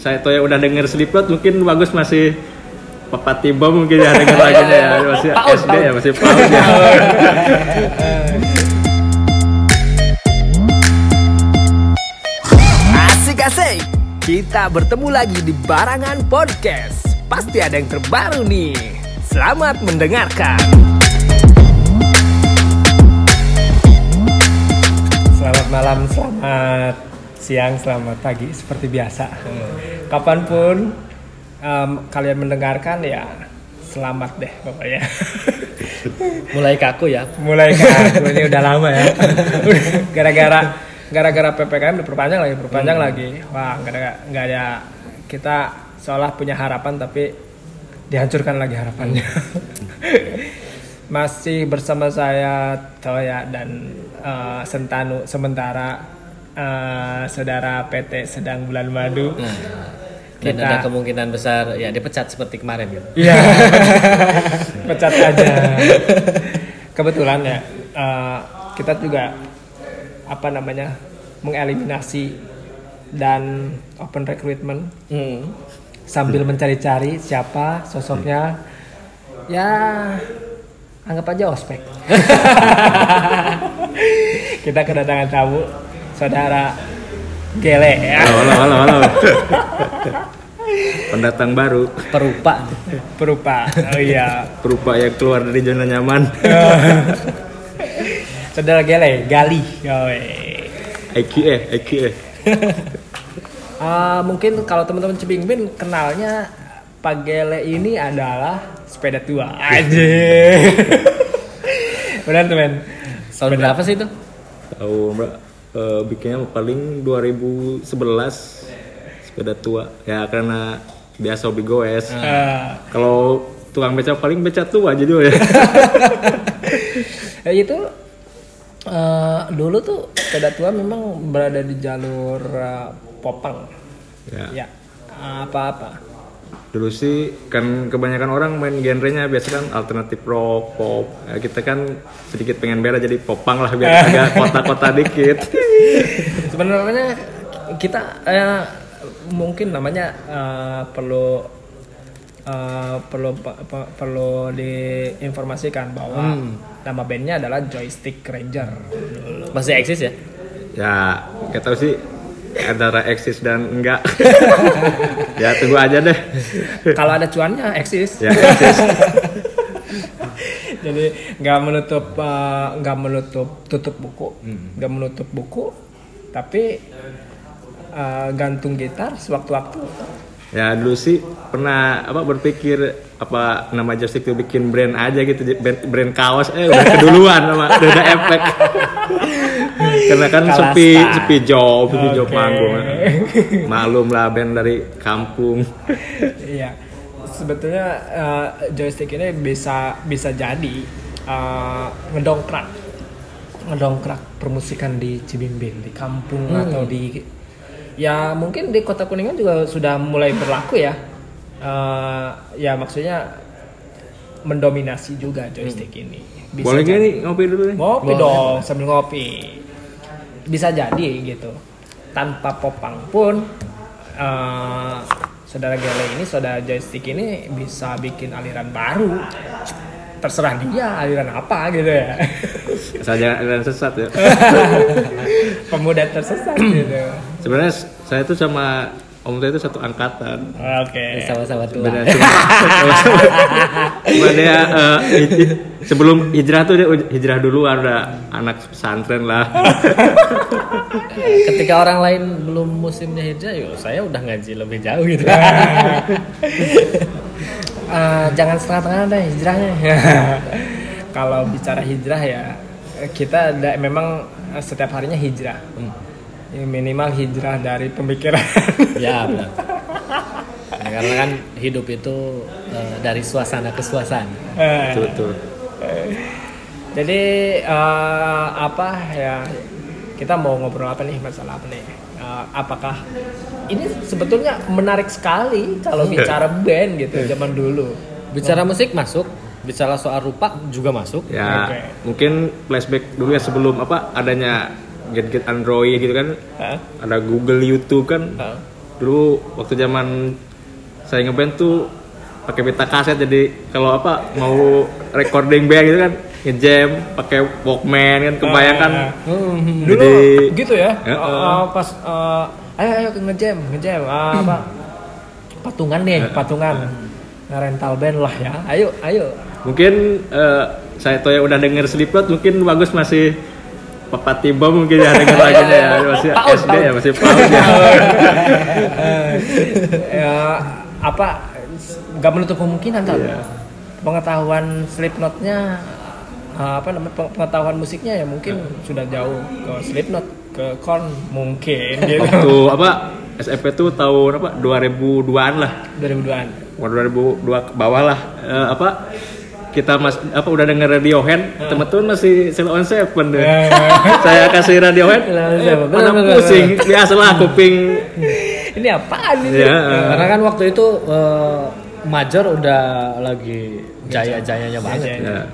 saya tuh yang udah denger Slipknot mungkin bagus masih Papa Tiba mungkin ya denger lagunya ya masih Paut, SD paut. ya masih paut ya. Asik asik. Kita bertemu lagi di Barangan Podcast. Pasti ada yang terbaru nih. Selamat mendengarkan. Selamat malam, selamat siang, selamat pagi seperti biasa. Kapan pun em, kalian mendengarkan ya selamat deh pokoknya. mulai kaku ya. Mulai kan ini udah lama ya. Gara-gara gara-gara ppkm diperpanjang lagi perpanjang lagi. Wah nggak ada nggak ada kita seolah punya harapan tapi dihancurkan lagi harapannya. Masih bersama saya Toya dan eh, Sentanu sementara eh, saudara PT sedang bulan madu dan Kita- ada kemungkinan besar ya dipecat seperti kemarin gitu Iya. Pecat aja. Kebetulan ya eh, kita juga apa namanya mengeliminasi dan open recruitment Hmm. sambil mencari-cari siapa sosoknya. Ya anggap aja ospek. kita kedatangan tamu saudara Gele ya. Halo, halo, halo, halo. Pendatang baru, perupa Perupa. Oh iya. perupa yang keluar dari zona nyaman. Saudara Gele, Gali. Yoi. EQE, EQE. Ah, mungkin kalau teman-teman Cibingbin kenalnya Pak Gele ini adalah sepeda tua. Aja. Benar tuh men. tahun berapa sih itu Tahu mbak, eh, bikinnya paling 2011 sepeda tua. Ya karena biasa hobi goes. Ah, Kalau tukang beca paling beca tua aja juga ya. ya itu eh, dulu tuh sepeda tua memang berada di jalur eh, Popang. ya. Ya. Dulu sih kan kebanyakan orang main genrenya biasa kan alternatif rock, pop. Ya, kita kan sedikit pengen beda jadi popang lah biar agak kota-kota dikit. Sebenarnya kita eh, mungkin namanya eh, perlu eh, perlu pe- pe- perlu diinformasikan bahwa nama bandnya adalah Joystick Ranger. masih eksis ya ya, kita tahu sih antara eksis dan enggak. ya tunggu aja deh. Kalau ada cuannya eksis. Ya, eksis. Jadi nggak menutup eh, nggak menutup tutup buku, nggak menutup buku, tapi eh, gantung gitar sewaktu-waktu. Ya dulu sih pernah apa berpikir apa nama Joystick itu bikin brand aja gitu brand, brand kaos. Eh udah keduluan sama udah efek. Karena kan Kalah sepi sepi job sepi job Oke. manggung. Malum lah band dari kampung. Iya, sebetulnya eh, joystick ini bisa bisa jadi eh, ngedongkrak. Ngedongkrak permusikan di Cibimbing di kampung atau di ya mungkin di kota kuningan juga sudah mulai berlaku ya Eh, ya maksudnya mendominasi juga joystick ini Bisa boleh gak jadi- nih ngopi dulu nih Ngopi dong sambil ngopi. Bisa jadi gitu. Tanpa popang pun eh, saudara Gele ini, saudara joystick ini bisa bikin aliran baru. Terserah dia aliran apa? gitu ya. saja dan sesat ya. Pemuda tersesat gitu. sebenarnya saya tuh sama om saya itu satu angkatan. Oke. sama-sama tua. Benar, cuma, cuma dia hij- hij- sebelum hijrah tuh dia hijrah duluan udah anak pesantren lah. Ketika orang lain belum musimnya hijrah yuk saya udah ngaji lebih jauh gitu Eh, jangan setengah-tengah deh hijrahnya. Kalau bicara hijrah ya kita ada, memang eh, setiap harinya hijrah. Ya, minimal hijrah dari pemikiran. ya benar Ya, karena kan hidup itu eh, dari suasana ke suasana Eh, betul betul Jadi eh, apa ya kita mau ngobrol apa nih masalah apa nih? Eh, apakah ini sebetulnya menarik sekali kalau bicara band gitu zaman dulu. bicara musik masuk bicara soal rupa juga masuk ya Oke. mungkin flashback dulu ya sebelum apa adanya gadget Android gitu kan Hah? ada Google YouTube kan Hah? dulu waktu zaman saya ngeband tuh pakai pita kaset jadi kalau apa mau recording band gitu kan ngejam pakai Walkman kan kebayangkan Hmm, dulu Jadi- gitu ya Ya, Uh, pas uh, ayo ayo ngejam ngejam Ah, apa? Patungan nih patungan. Rental band lah ya. Ayo ayo. Mungkin eh, saya tuh yang udah denger Slipknot mungkin bagus masih Papa Tiba mungkin ya denger lagunya ya. Masih Paut, SD paut. ya masih paut ya. Ya apa nggak menutup kemungkinan kan Iya. pengetahuan Slipknotnya uh, apa namanya peng- pengetahuan musiknya ya mungkin sudah jauh ke Slipknot ke Korn mungkin gitu. Waktu apa SMP tuh tahun apa 2002an lah. 2002an Umur 2002 ke bawah lah. Eh, apa kita mas apa udah denger Radiohead teman-teman masih Selo on Seven deh. Saya kasih Radiohead eh, pada bener, pusing. biasalah kuping. Ini apaan ini? Ya. Karena kan waktu itu eh, Major udah lagi jaya-jayanya banget. Jaya-jayanya. ya.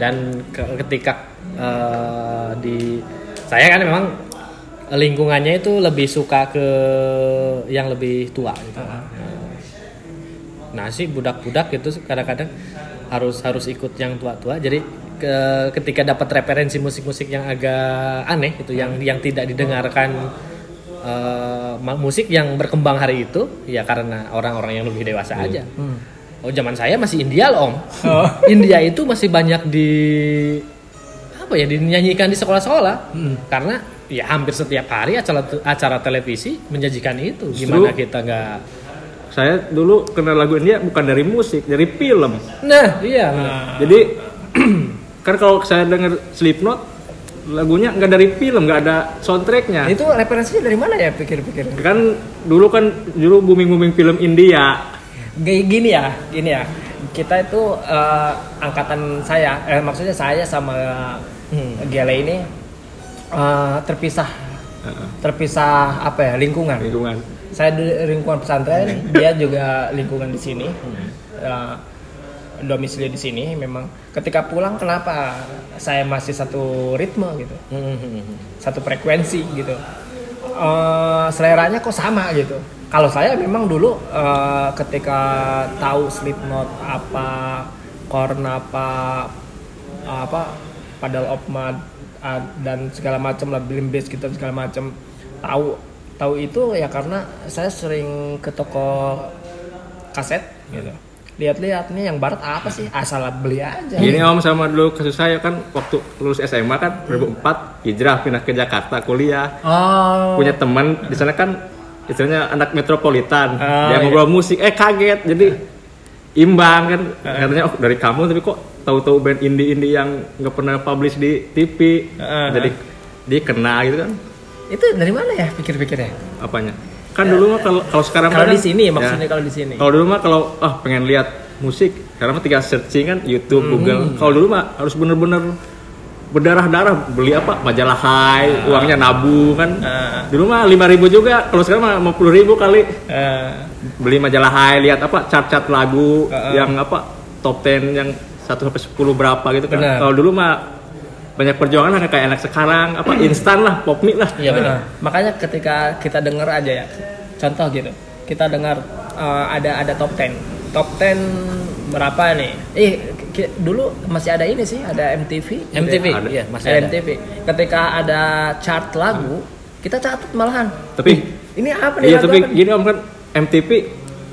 Dan ke- ketika eh, di saya kan memang lingkungannya itu lebih suka ke yang lebih tua gitu. Nah sih budak-budak itu kadang-kadang harus harus ikut yang tua-tua. Jadi ke- ketika dapat referensi musik-musik yang agak aneh itu, yang yang tidak didengarkan ma- musik yang berkembang hari itu, ya karena orang-orang yang lebih dewasa aja. Oh zaman saya masih India loh om. Oh. India itu masih banyak di apa ya dinyanyikan di sekolah-sekolah. Karena ya hampir setiap hari acara acara televisi menjanjikan itu. Gimana Justru- kita nggak saya dulu kenal lagu India bukan dari musik dari film. Nah iya. Jadi kan kalau saya denger Slipknot lagunya nggak dari film nggak ada soundtracknya. Itu referensinya dari mana ya pikir-pikir? Kan dulu kan dulu booming booming film India gini ya, gini ya. Kita itu eh, angkatan saya, eh, maksudnya saya sama Hmm. Gele ini eh, terpisah, terpisah apa ya lingkungan. lingkungan Saya di lingkungan pesantren, dia juga lingkungan di sini, Eh, domisili di sini. Memang ketika pulang kenapa saya masih satu ritme gitu, satu frekuensi gitu. Eh, seleranya kok sama gitu. Kalau saya memang dulu eh, ketika tahu Slipknot apa, Korn apa, apa, Paddle of Mud dan segala macam lah, Limp Bizkit dan segala macam tahu tahu itu ya karena saya sering ke toko kaset gitu. Lihat-lihat nih yang barat apa sih? Asal beli aja. Gini om sama dulu kasus saya kan waktu lulus SMA kan 2004 hijrah pindah ke Jakarta kuliah Oh. punya teman di sana kan istilahnya anak metropolitan Oh, dia iya. ngobrol musik eh kaget jadi imbang kan katanya oh dari kamu tapi kok tahu-tahu band indie-indie yang nggak pernah publish di TV Heeh. jadi dia kena gitu kan Itu dari mana ya pikir-pikirnya? apanya kan dulu mah kalau kalau sekarang Kalau kan, di sini ya, maksudnya kalau di sini. kalau dulu mah kalau ah pengen lihat musik sekarang mah tinggal searching kan YouTube Hmm. Google. Kalau dulu mah harus bener-bener berdarah-darah beli apa? Majalah Hai uangnya nabung kan? Ah. dulu mah 5000 juga kalau sekarang mah 50 ribu kali. Eh, beli majalah Hai lihat apa? Chart-chart lagu Heeh. yang apa? Top 10 yang 1 sampai 10 berapa gitu kan. Kalau dulu mah banyak perjuangan lah kayak anak sekarang apa instan lah pop mie lah iya benar Nah, makanya ketika kita dengar aja ya, contoh gitu, kita dengar eh, ada ada top 10, top 10 berapa nih? Eh ki- dulu masih ada ini sih, ada MTV. gitu MTV ya. Ada. iya masih Ada MTV. Ketika ada chart lagu, kita catat malahan. Tapi- "Ih, ini apa nih? iya lagu tapi apa nih?" gini om kan MTV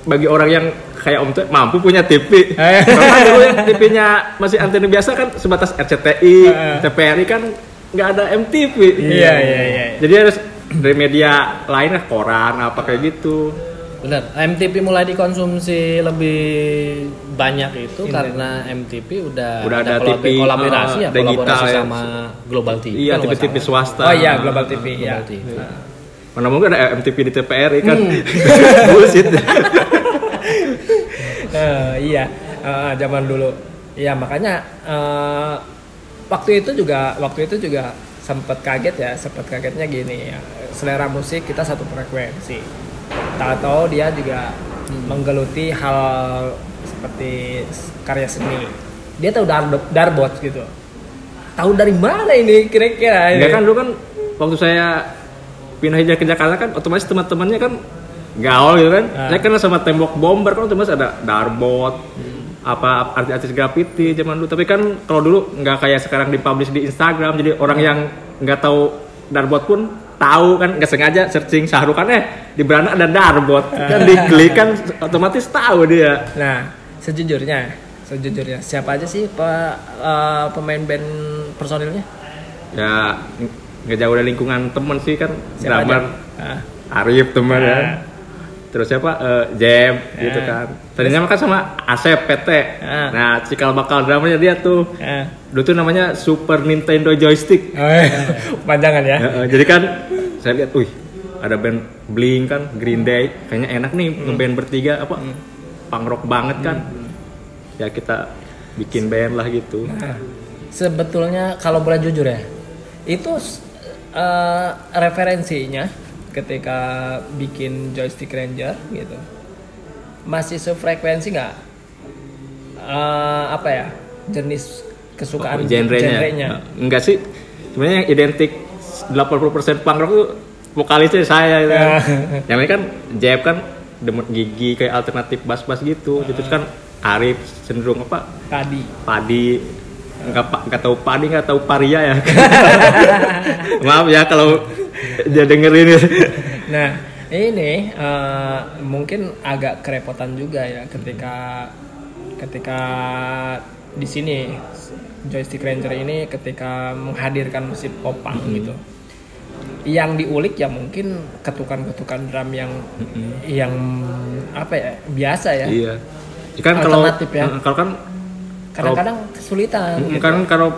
bagi orang yang kayak om tuh mampu punya TV Eh. karena dulu yang TV-nya masih antena biasa kan sebatas RCTI Eh. TVRI kan nggak ada MTV Iya, iya, iya. jadi harus dari media lain lah koran apa kayak gitu benar MTV mulai dikonsumsi lebih banyak itu Ini. karena MTV udah Udah ada kolab- TV, kolaborasi uh, ya digital kolaborasi ya. sama Global TV iya TV-TV salah. swasta Oh iya, Global TV ya. Global TV. mana mungkin ada MTV di TVRI kan Hmm. bullshit Eh, iya, eh, zaman dulu. Iya makanya eh, waktu itu juga waktu itu juga sempat kaget ya, sempat kagetnya gini ya. Selera musik kita satu frekuensi. Tahu-tahu dia juga menggeluti hal seperti karya seni. Dia tahu dar darbot gitu. Tahu dari mana ini kira-kira? Enggak kan dulu kan waktu saya pindah ke Jakarta kan otomatis teman-temannya kan gaul gitu kan. Ah. Saya kenal sama tembok bomber kan terus ada Darbot, apa artis-artis graffiti zaman dulu. Tapi kan kalau dulu nggak kayak sekarang dipublish di Instagram, jadi orang yang nggak tahu Darbot pun tahu kan nggak sengaja searching Syahrukh kan eh di beranda ada Darbot kan diklik kan otomatis tahu dia. Nah, sejujurnya, sejujurnya siapa aja sih pe- eh, pemain band personilnya? Ya nggak jauh dari lingkungan temen sih kan Siapa drummer? Ah, Arif teman ya. Terus siapa? Eh, Jam gitu Ah. kan. Tadinya mah kan sama Asep PT. Ah. Nah, cikal bakal drummernya dia tuh. ah. Dulu tuh namanya Super Nintendo Joystick. Oh, iya. Panjangan ya. Ya, eh, jadi kan saya lihat, wih, ada band Blink kan, Green Day, kayaknya enak nih Hmm. ngeband bertiga apa? Punk rock banget kan. Ya kita bikin band lah gitu. Nah, sebetulnya kalau boleh jujur ya, itu eh, referensinya ketika bikin joystick ranger gitu, masih sefrekuensi nggak? Eh, apa ya jenis kesukaan genrenya. genrenya? Nah, Enggak sih. Sebenarnya yang identik 80% punk rock tuh vokalisnya saya gitu. kan. yang lain kan Jeb kan demen gigi kayak alternatif bass-bass gitu. Terus kan Arif cenderung apa? Tadi. Padi nggak pa- nggak tahu padi nggak tahu paria ya maaf ya kalau dia dengerin Nah, ini eh, mungkin agak kerepotan juga ya ketika ketika di sini joystick ranger ini ketika menghadirkan musik pop punk gitu. Yang diulik ya mungkin ketukan-ketukan drum yang yang apa ya biasa ya. iya kan kalau ya. Kalau kan Kadang-kadang kesulitan. Mm, gitu. kan kalau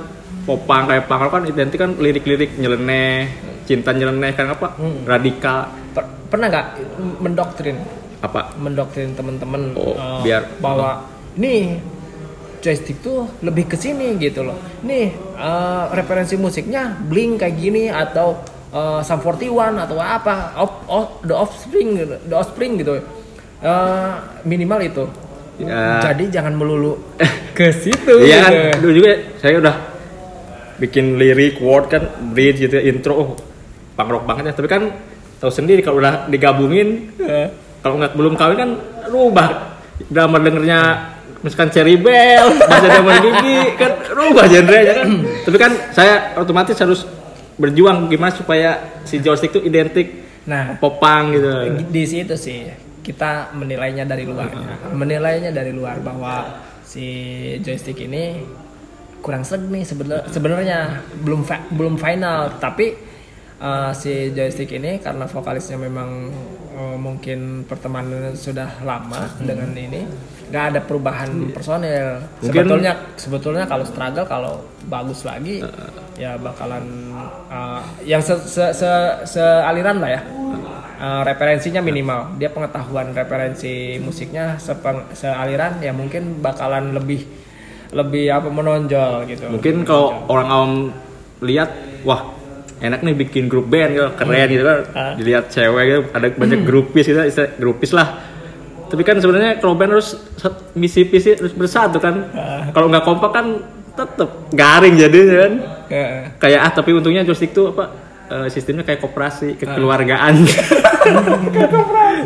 popang kayak rock kan identik kan lirik-lirik nyeleneh cinta nyeleneh kan apa Hmm. radikal Per- pernah nggak mendoktrin apa mendoktrin temen-temen Oh, eh, biar- bahwa nih joystick tuh lebih ke sini gitu loh. Nih eh, referensi musiknya Blink kayak gini atau eh, Sum 41 atau apa, Off- Off- The Offspring, The Offspring gitu. Eh, minimal itu. Ya. Jadi jangan melulu ke situ. iya kan dulu juga saya udah bikin lirik word kan bridge gitu intro oh punk rock banget ya. Tapi kan tahu sendiri kalau udah digabungin Eh, kalau nggak belum kawin kan rubah drummer dengernya misalkan Cherry Bell bahasa zaman gigi kan rubah genrenya kan. Tapi kan saya otomatis harus berjuang gimana supaya si joystick itu identik Nah, popang gitu. di situ sih kita menilainya dari luar. Menilainya dari luar bahwa si joystick ini kurang seg nih sebenar- sebenarnya belum belum final. Tapi uh, si joystick ini karena vokalisnya memang uh, mungkin pertemanan sudah lama dengan ini nggak ada perubahan personil. Mungkin- sebetulnya sebetulnya kalau struggle kalau bagus lagi ya bakalan uh, yang se, se, se- sealiran lah ya. Uh, referensinya minimal. Dia pengetahuan referensi musiknya sepeng, sealiran ya mungkin bakalan lebih lebih apa menonjol gitu. Mungkin kalau orang awam lihat wah enak nih bikin grup band gitu keren gitu kan. Ah. dilihat cewek gitu ada banyak grupis gitu grupis lah. Tapi kan sebenarnya kalau band harus misi visi harus bersatu kan. Kalau nggak kompak kan tetep garing jadinya kan. Heeh. kayak ah tapi untungnya joystick tuh apa eh, sistemnya kayak koperasi kekeluargaan.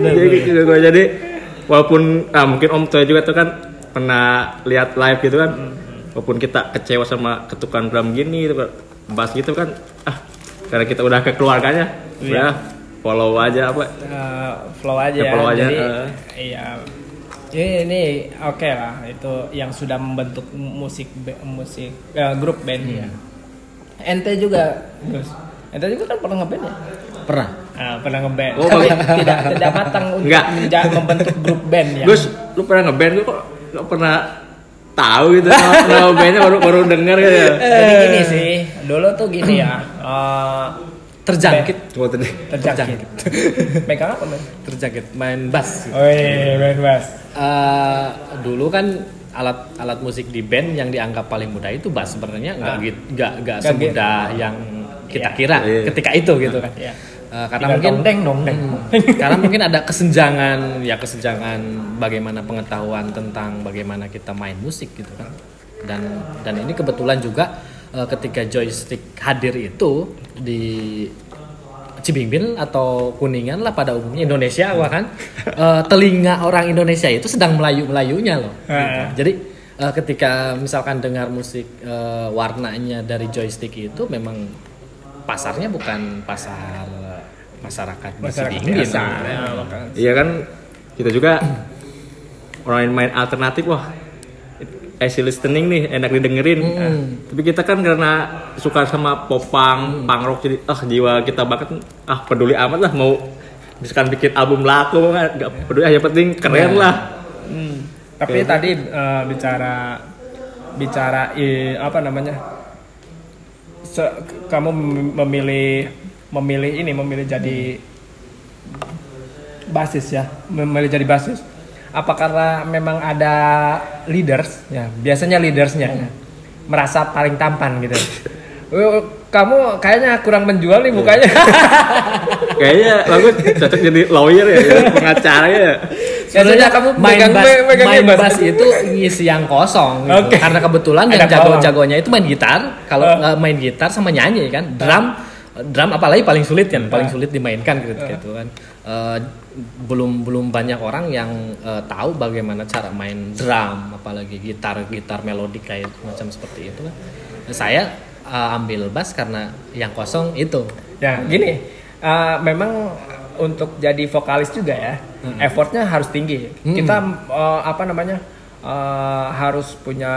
Jadi gitu jadi walaupun ah, mungkin om tua juga tuh kan pernah lihat live gitu kan. Walaupun kita kecewa sama ketukan drum gini gitu kan bass gitu kan ah karena kita udah ke keluarganya. Iya. udah follow aja apa? Uh, flow aja Ya, flow aja, jadi eh. iya. Ini, ini oke lah itu yang sudah membentuk musik musik eh, grup band ya ente juga Gus. Ente juga kan pernah ngeband ya? Pernah. Ah, pernah ngeband. Oh, tapi tidak tidak matang untuk membentuk grup band ya. Gus lu pernah ngeband lu kok? Gak pernah tahu gitu nama bandnya baru baru denger gitu ya jadi gini sih dulu tuh gini ya eh, Terjangkit. Gua tadi terjangkit megang apa men Terjangkit main bass. oh iya main bass Eh, dulu kan alat alat musik di band yang dianggap paling mudah itu bass sebenarnya nggak Ah. gitu nggak nggak semudah yang kita Iya. kira Iya. ketika itu gitu kan Iya. Eh, karena Tinggal mungkin dongdeng dongdeng karena mungkin ada kesenjangan ya kesenjangan bagaimana pengetahuan tentang bagaimana kita main musik gitu kan dan dan ini kebetulan juga eh, ketika joystick hadir itu di Cibingbin atau Kuningan lah pada umumnya Indonesia bahkan eh, telinga orang Indonesia itu sedang melayu-melayunya loh. Ah. Gitu. Jadi eh, ketika misalkan dengar musik eh, warnanya dari joystick itu memang pasarnya bukan pasar masyarakat di masyarakat biasa ya, makanya. Iya kan kita juga orang yang main alternatif wah easy listening nih enak didengerin. Nah, tapi kita kan karena suka sama popang, punk rock jadi ah jiwa kita banget ah peduli amat lah mau misalkan bikin album laku nggak peduli ah yang penting keren lah. Hmm. Tapi tadi eh, bicara bicara i- apa namanya? Se- kamu mem- memilih memilih ini memilih jadi basis ya, memilih jadi basis. Apa karena memang ada leaders ya, biasanya leadersnya ya, merasa paling tampan gitu. Eh, Kamu kayaknya kurang menjual nih mukanya. Kayaknya bagus cocok jadi lawyer ya, jadi pengacara ya. Biasanya kamu main megang- bass, megang main bass. bass itu ngisi yang kosong gitu. Oke. karena kebetulan yang jago-jagonya itu main gitar kalau Uh. main gitar sama nyanyi kan drum drum apalagi paling sulit kan paling sulit dimainkan gitu, gitu kan. Eh, belum belum banyak orang yang eh, tahu bagaimana cara main drum apalagi gitar gitar melodik kayak macam seperti itu kan. Saya eh, ambil bass karena yang kosong itu. Ya, gini, uh, memang untuk jadi vokalis juga ya, effortnya harus tinggi. Kita uh, apa namanya uh, harus punya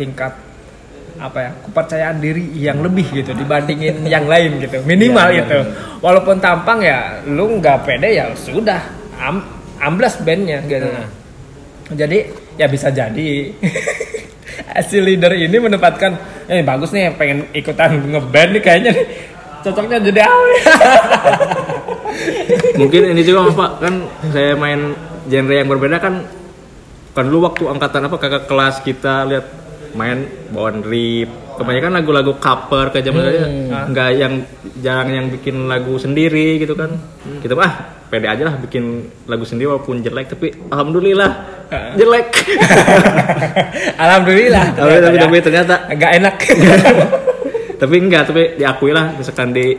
tingkat apa ya kepercayaan diri yang lebih gitu dibandingin yang lain gitu. Minimal Iya, gitu. walaupun tampang ya lu nggak pede ya sudah am amblas bandnya gitu. Hmm. jadi ya bisa jadi. Si leader ini menempatkan eh bagus nih pengen ikutan ngeband nih kayaknya nih, cocoknya jadi apa ya?" Mungkin ini juga Pak kan saya main genre yang berbeda kan kan dulu waktu angkatan apa kakak kelas kita lihat main rip kebanyakan lagu-lagu cover ke zaman saya nggak yang jarang yang bikin lagu sendiri gitu kan. Kita mah ah pede aja lah bikin lagu sendiri walaupun jelek tapi alhamdulillah jelek. Alhamdulillah tapi tapi, ternyata tapi ya. ternyata nggak enak. Tapi enggak tapi diakui lah misalkan di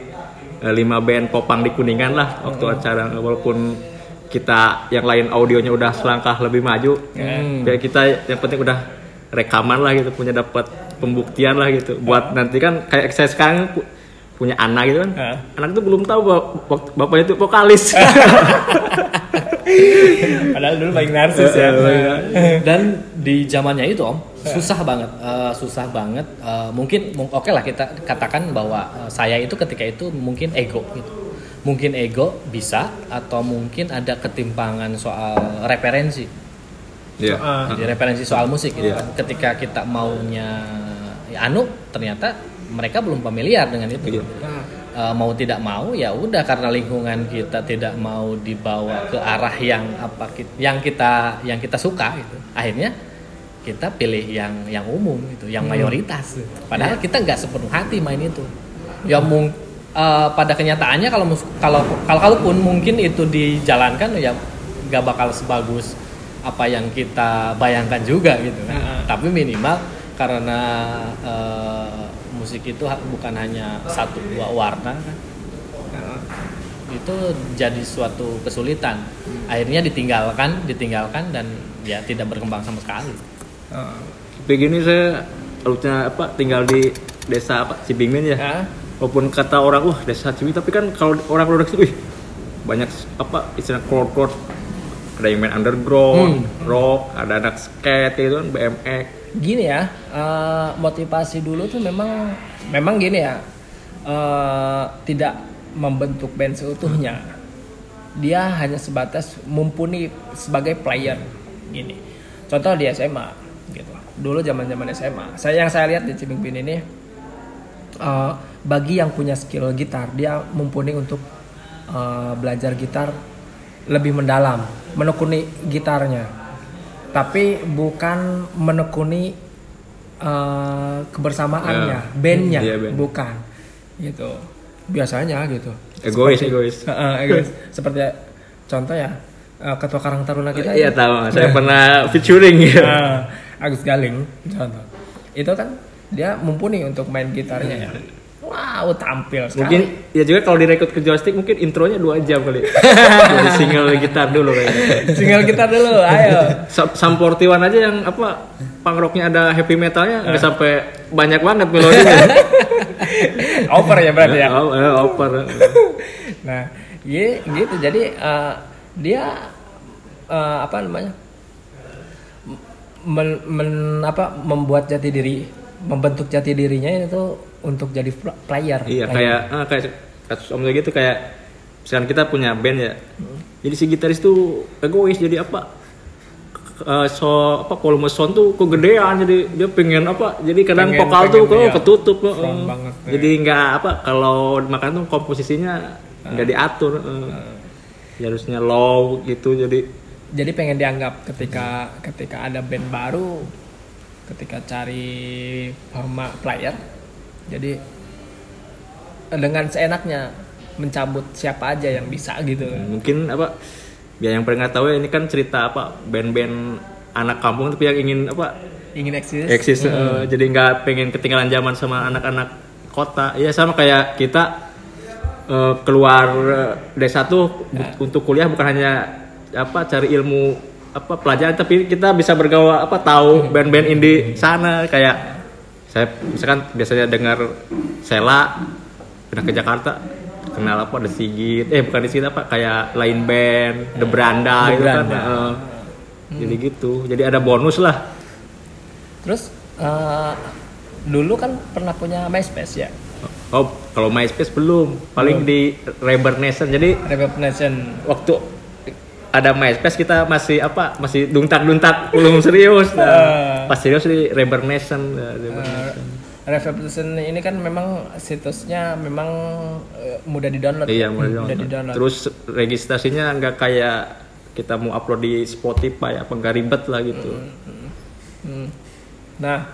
eh, lima band popang di kuningan lah waktu acara walaupun kita yang lain audionya udah selangkah lebih maju biar kita yang penting udah rekaman lah gitu punya dapat pembuktian lah gitu. Buat nanti kan kayak saya sekarang pu- punya anak gitu kan. Heeh. anak tuh belum tahu bahwa bap- bapaknya itu vokalis. Padahal dulu paling narsis ya. Dan di zamannya itu om susah banget eh, susah banget Eh, mungkin mung- oke lah kita katakan bahwa eh, saya itu ketika itu mungkin ego gitu. Mungkin ego bisa atau mungkin ada ketimpangan soal referensi Iya. Ah. Jadi referensi soal musik gitu Iya. kan. ketika kita maunya ya, anu ternyata mereka belum familiar dengan itu Iya. Eh, mau tidak mau ya udah karena lingkungan kita tidak mau dibawa ke arah yang apa yang kita yang kita suka gitu akhirnya kita pilih yang yang umum gitu yang mayoritas padahal kita nggak sepenuh hati main itu ya mung eh, pada kenyataannya kalau kalau kalau kalaupun mungkin itu dijalankan ya nggak bakal sebagus apa yang kita bayangkan juga gitu kan. Heeh. tapi minimal karena eh, musik itu bukan hanya satu dua warna kan. Itu jadi suatu kesulitan. Akhirnya ditinggalkan ditinggalkan dan ya tidak berkembang sama sekali. Ah. tapi gini saya alutnya apa tinggal di desa apa Cibingin ya. Ah. walaupun kata orang wah desa Cibi tapi kan kalau orang produksi wih banyak apa istilah chord chord ada yang main underground rock ada anak skate gitu kan BMX gini ya eh, motivasi dulu tuh memang memang gini ya eh, tidak membentuk band seutuhnya. Dia hanya sebatas mumpuni sebagai player gini. Contoh di SMA gitu. Dulu zaman zaman SMA saya yang saya lihat di Cibing Bin ini eh, bagi yang punya skill gitar dia mumpuni untuk eh, belajar gitar lebih mendalam menekuni gitarnya. Tapi bukan menekuni eh, kebersamaannya Ya. bandnya. Iya, band. bukan. Gitu. Biasanya gitu. Egois Seperti- egois. Heeh, egois. seperti contoh ya eh, ketua Karang Taruna kita iya itu. tahu. Saya pernah featuring. Ya Ah, Agus Galing contoh. Itu kan dia mumpuni untuk main gitarnya. Ya wow tampil sekali. Mungkin ya juga kalau direkrut ke joystick mungkin intronya dua jam kali. Dari single gitar dulu kayaknya. single kita dulu, ayo. Sa- Sam 41 aja yang apa punk rocknya ada heavy metalnya nggak sampai banyak banget melodinya. Over ya berarti ya. Oh, eh, oper. Nah, iya gitu. Jadi eh, dia eh, apa namanya? Men, men- apa membuat jati diri, membentuk jati dirinya itu untuk jadi pl- player. Iya Player. kayak ah, kayak kasus om gitu kayak misalkan kita punya band ya. Jadi si gitaris tuh egois jadi apa? Eh, so apa volume sound tuh kegedean jadi dia pengen apa jadi kadang Pengen- vokal tuh pengen, kok iya. ketutup. Front banget, ya. jadi nggak apa kalau makanya tuh komposisinya nggak diatur eh. Ya harusnya low gitu jadi jadi pengen dianggap ketika ketika ada band baru ketika cari forma player jadi dengan seenaknya mencabut siapa aja yang bisa gitu. Mungkin apa ya yang pernah tahu ya ini kan cerita apa band-band anak kampung tapi yang ingin apa? Ingin eksis. Eksis eh, jadi nggak pengen ketinggalan zaman sama anak-anak kota. Ya sama kayak kita eh, keluar eh, desa tuh bu- untuk kuliah bukan hanya apa cari ilmu apa pelajaran tapi kita bisa bergaul apa tahu band-band indie sana kayak saya misalkan biasanya dengar Sela pindah ke Jakarta kenal apa The Sigit eh bukan The Sigit apa kayak lain band The Branda The gitu kan Branda. eh. jadi gitu jadi ada bonus lah terus eh, dulu kan pernah punya MySpace ya Oh, kalau MySpace belum. Paling di Reverb Nation. Jadi Reverb Nation waktu ada MySpace kita masih apa? Masih duntak-duntak belum serius. Ah. Nah, pas serius di Reverb Nation. Nation. Reverb Nation ini kan memang situsnya memang eh, mudah di-download Iya, ya? mulai mudah download. di-download Terus registrasinya nggak kayak kita mau upload di Spotify apa nggak ribet lah gitu. Hmm. Nah,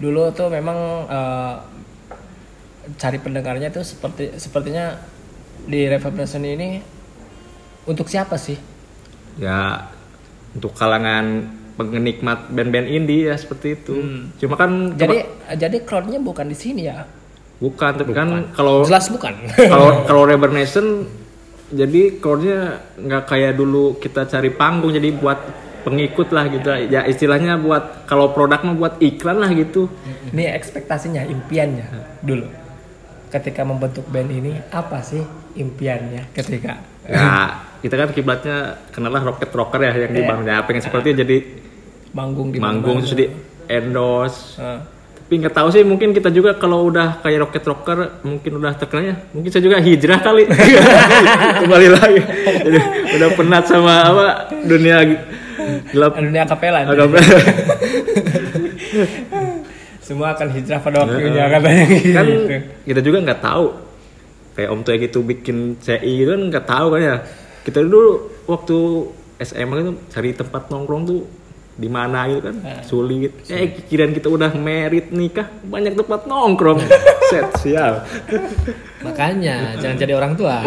dulu tuh memang eh, cari pendengarnya tuh seperti sepertinya di Reverb Nation ini untuk siapa sih? Ya untuk kalangan penikmat band-band indie ya seperti itu. Cuma kan Hmm. Jadi jadi crowdnya bukan di sini ya? bukan tapi kan kalau Jelas bukan. kalau kalau Reverb Nation jadi chordnya nggak kayak dulu kita cari panggung jadi buat pengikut lah gitu ya istilahnya buat kalau produk mah buat iklan lah gitu ini ekspektasinya, impiannya dulu. Ketika membentuk band ini apa sih impiannya ketika ya kita kan kiblatnya kenalah rocket rocker ya yang di Iya. bang ya pengen seperti itu jadi manggung di manggung mana-mana? terus di endorse. Eh, tapi nggak tahu sih mungkin kita juga kalau udah kayak rocket rocker mungkin udah terkenalnya mungkin saya juga hijrah kali. Kembali lagi. Jadi udah penat sama apa dunia gelap. Dunia kapela. Semua akan hijrah pada waktunya katanya. Kan gitu. kita juga nggak tahu kayak om tuh gitu bikin CI gitu kan nggak tahu kan ya. Kita dulu waktu SMA itu cari tempat nongkrong tuh di mana gitu kan sulit eh kirain kita udah merit nikah banyak tempat nongkrong set sial Makanya jangan jadi orang tua.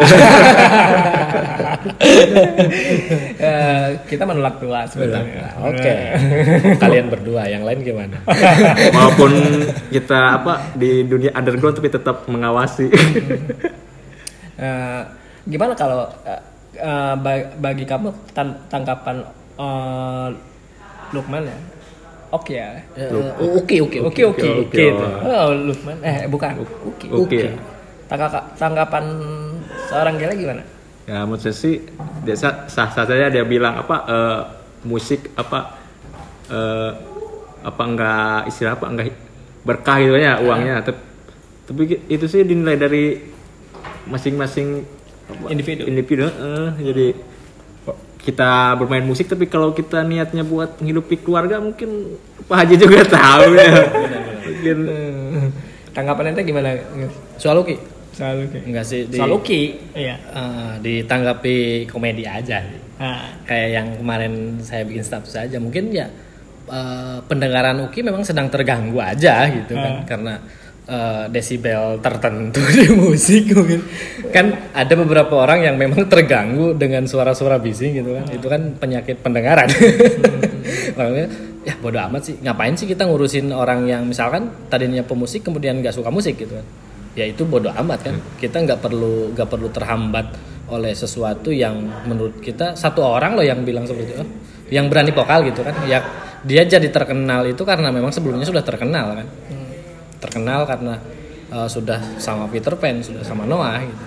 Eh, kita menolak tua sebenarnya. Oke. Kalian berdua, yang lain gimana? walaupun kita apa di dunia underground tapi tetap mengawasi Eh, gimana kalau eh, eh, ba- bagi kamu tan- tanggapan eh, Lukman ya? Oke ya. Eh, Oke, oke, Oke oke oke. oke. Oh Lukman eh bukan. Oke Oke. oke. Tangga- Tanggapan seorang gila gimana? ya menurut saya sih biasa sah sah saja dia bilang apa eh, musik apa eh, apa enggak istilah apa enggak berkah gitu ya uangnya tapi, tapi itu sih dinilai dari masing-masing Individu. individu eh, jadi kita bermain musik tapi kalau kita niatnya buat menghidupi keluarga mungkin Pak Haji juga tahu ya mungkin Tanggapan ente gimana? Soal Uki? Soal oke. Enggak sih. Di, Soal Uki. Iya. eh, ditanggapi komedi aja. Nah, Kayak yang kemarin saya bikin status aja. Mungkin ya eh, pendengaran Uki memang sedang terganggu aja gitu kan. Karena eh, desibel tertentu di musik mungkin. Kan ada beberapa orang yang memang terganggu dengan suara-suara bising gitu kan. Itu kan penyakit pendengaran. Makanya ya bodo amat sih. Ngapain sih kita ngurusin orang yang misalkan tadinya pemusik kemudian nggak suka musik gitu kan. ya itu bodoh amat kan kita nggak perlu nggak perlu terhambat oleh sesuatu yang menurut kita satu orang loh yang bilang seperti itu oh, yang berani vokal gitu kan ya dia jadi terkenal itu karena memang sebelumnya sudah terkenal kan terkenal karena uh, sudah sama Peter Pan sudah sama Noah gitu.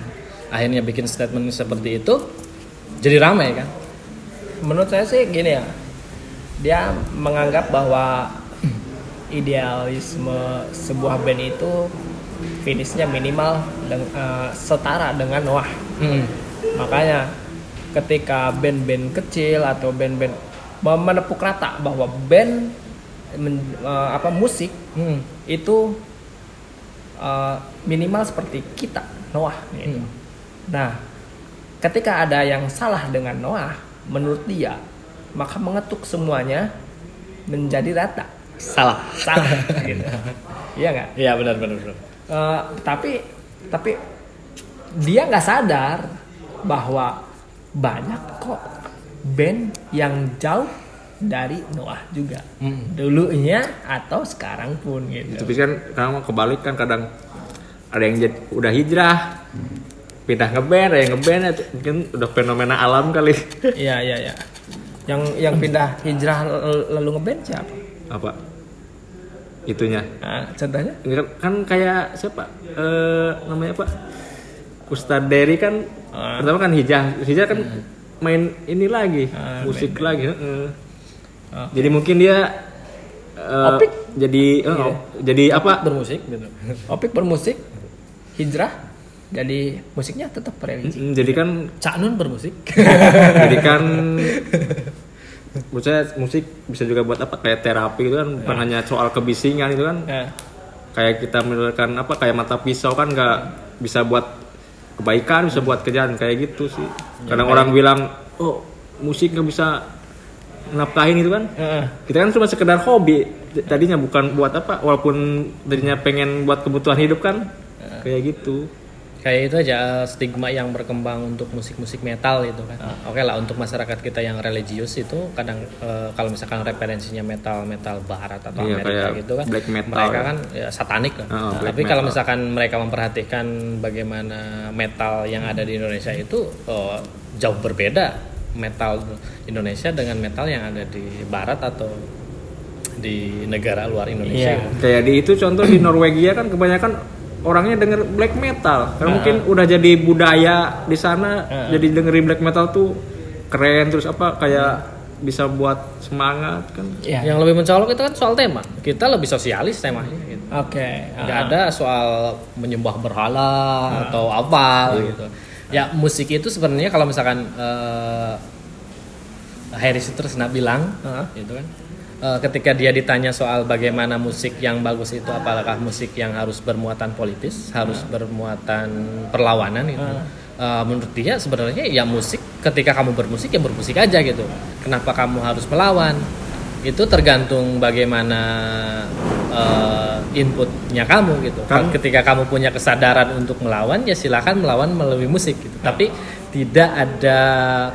akhirnya bikin statement seperti itu jadi ramai kan menurut saya sih gini ya dia menganggap bahwa idealisme sebuah band itu finishnya minimal deng- eh, setara dengan Noah Hmm. makanya ketika band-band kecil atau band-band menepuk rata bahwa band men- eh, apa musik Hmm. itu eh, minimal seperti kita Noah gitu. Hmm. Nah, ketika ada yang salah dengan Noah, menurut dia, maka mengetuk semuanya menjadi rata. salah Salah gitu. Iya nggak? Iya benar benar benar. Eh, tapi tapi dia nggak sadar bahwa banyak kok band yang jauh dari Noah juga. Hmm. Dulunya atau sekarang pun gitu. tapi kan kadang kebalik kan kadang ada yang jadi, udah hijrah pindah ngeband ada yang ngeband itu mungkin udah fenomena alam kali Iya iya iya. Yang yang pindah hijrah lalu ngeband siapa? apa itunya Nah, contohnya? Kan, kan kayak siapa eh namanya apa Ustadz Derry kan Ah. pertama kan hijrah hijrah kan main ini lagi Ah, musik lagi heeh. Ah. jadi mungkin dia eh, Opik? jadi eh, Iya. jadi apa bermusik gitu. Opik bermusik, hijrah, jadi musiknya tetap religi. Mm, jadi kan Cak Nun bermusik. jadi kan saya musik bisa juga buat apa kayak terapi itu kan bukan hanya soal kebisingan itu kan Nah, kayak kita menurunkan apa kayak mata pisau kan nggak bisa buat kebaikan bisa buat kejahatan kayak gitu sih kadang orang bilang oh musik nggak bisa nafkahin itu kan heeh. kita kan cuma sekedar hobi tadinya bukan buat apa walaupun tadinya pengen buat kebutuhan hidup kan kayak gitu Kayak itu aja eh, stigma yang berkembang untuk musik-musik metal itu kan. Oke lah untuk masyarakat kita yang religius itu kadang eh, kalau misalkan referensinya metal metal barat atau Iya, Amerika gitu kan. black metal Mereka kan ya, satanik kan. Oh, black Tapi kalau misalkan mereka memperhatikan bagaimana metal yang ada di Indonesia itu oh, jauh berbeda metal Indonesia dengan metal yang ada di barat atau di negara luar Indonesia. Iya. kayak di itu contoh di Norwegia kan kebanyakan orangnya denger black metal karena mungkin udah jadi budaya di sana jadi dengerin black metal tuh keren terus apa kayak bisa buat semangat kan Iya. Yang lebih mencolok itu kan soal tema. Kita lebih sosialis temanya gitu. Oke. nggak ah. ada soal menyembah berhala atau apa gitu ya musik itu sebenarnya kalau misalkan eh Harry Sutrisna bilang Heeh. gitu kan eh, ketika dia ditanya soal bagaimana musik yang bagus itu apakah musik yang harus bermuatan politis harus bermuatan perlawanan gitu. Eh, menurut dia sebenarnya ya musik ketika kamu bermusik ya bermusik aja gitu. Kenapa kamu harus melawan itu tergantung bagaimana eh, inputnya kamu gitu. Kan- Ketika kamu punya kesadaran untuk melawan, ya silakan melawan melalui musik gitu. Tapi tidak ada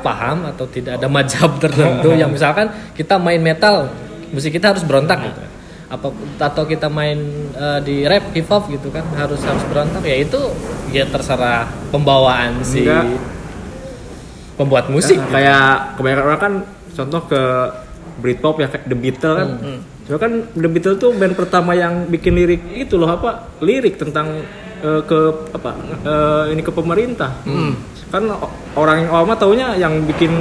paham atau tidak ada majab tertentu yang misalkan kita main metal, musik kita harus berontak gitu. Apa atau kita main eh, di rap hip hop gitu kan harus harus berontak ya itu ya terserah pembawaan si Enggak. pembuat musik. Kan kayak kebanyakan orang kan contoh ke Britpop ya kayak The Beatles kan Cuma kan The Beatles tuh band pertama yang bikin lirik itu loh apa lirik tentang eh, ke apa eh, ini ke pemerintah kan o- orang yang awam taunya yang bikin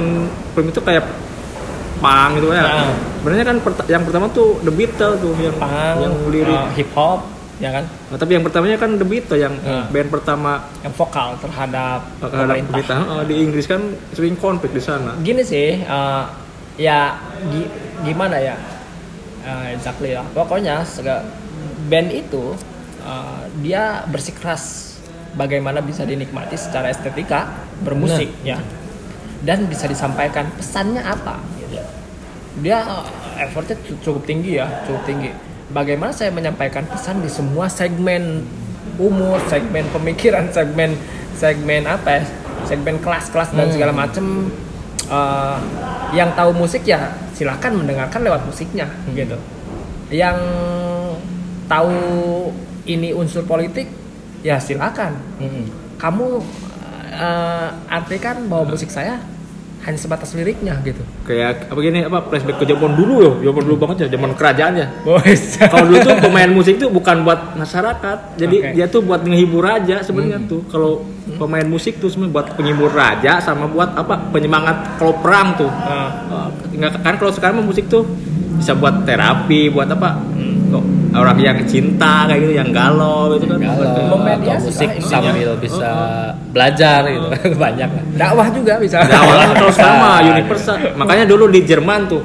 film itu kayak pang gitu ya Nah. sebenarnya kan yang pertama tuh The Beatles tuh yang Punk, yang lirik eh, hip hop, ya kan? Nah, tapi yang pertamanya kan The Beatles yang Nah. band pertama Yang vokal terhadap terhadap pemerintah. pemerintah Eh, di Inggris kan sering konflik di sana Gini sih, eh, ya gi- gimana ya? Eh, exactly lah. Pokoknya band itu eh, dia bersikeras bagaimana bisa dinikmati secara estetika bermusik ya, dan bisa disampaikan pesannya apa. gitu. Dia eh, effortnya cu- cukup tinggi ya, cukup tinggi. Bagaimana saya menyampaikan pesan di semua segmen umur, segmen pemikiran, segmen segmen apa ya, segmen kelas-kelas dan segala macem. Eh, yang tahu musik ya silakan mendengarkan lewat musiknya gitu. Yang tahu ini unsur politik ya silakan. Mm-mm. Kamu eh, artikan bahwa musik saya hanya sebatas liriknya gitu. kayak apa gini apa flashback ke zaman dulu ya zaman dulu banget ya zaman kerajaan ya Boys. kalau dulu tuh pemain musik tuh bukan buat masyarakat. Jadi Oke. dia tuh buat menghibur raja sebenarnya tuh. Kalau pemain musik tuh sebenarnya buat penghibur raja sama buat apa penyemangat kalau perang tuh. Ah, Uh, nggak kan kalau sekarang musik tuh bisa buat terapi buat apa orang yang cinta kayak gitu yang galau gitu kan. Memediasi atau musik lah intinya. sambil bisa belajar gitu. Banyak. Lah. dakwah juga bisa. Ya, awalnya kalau sekarang mah universal. Makanya dulu di Jerman tuh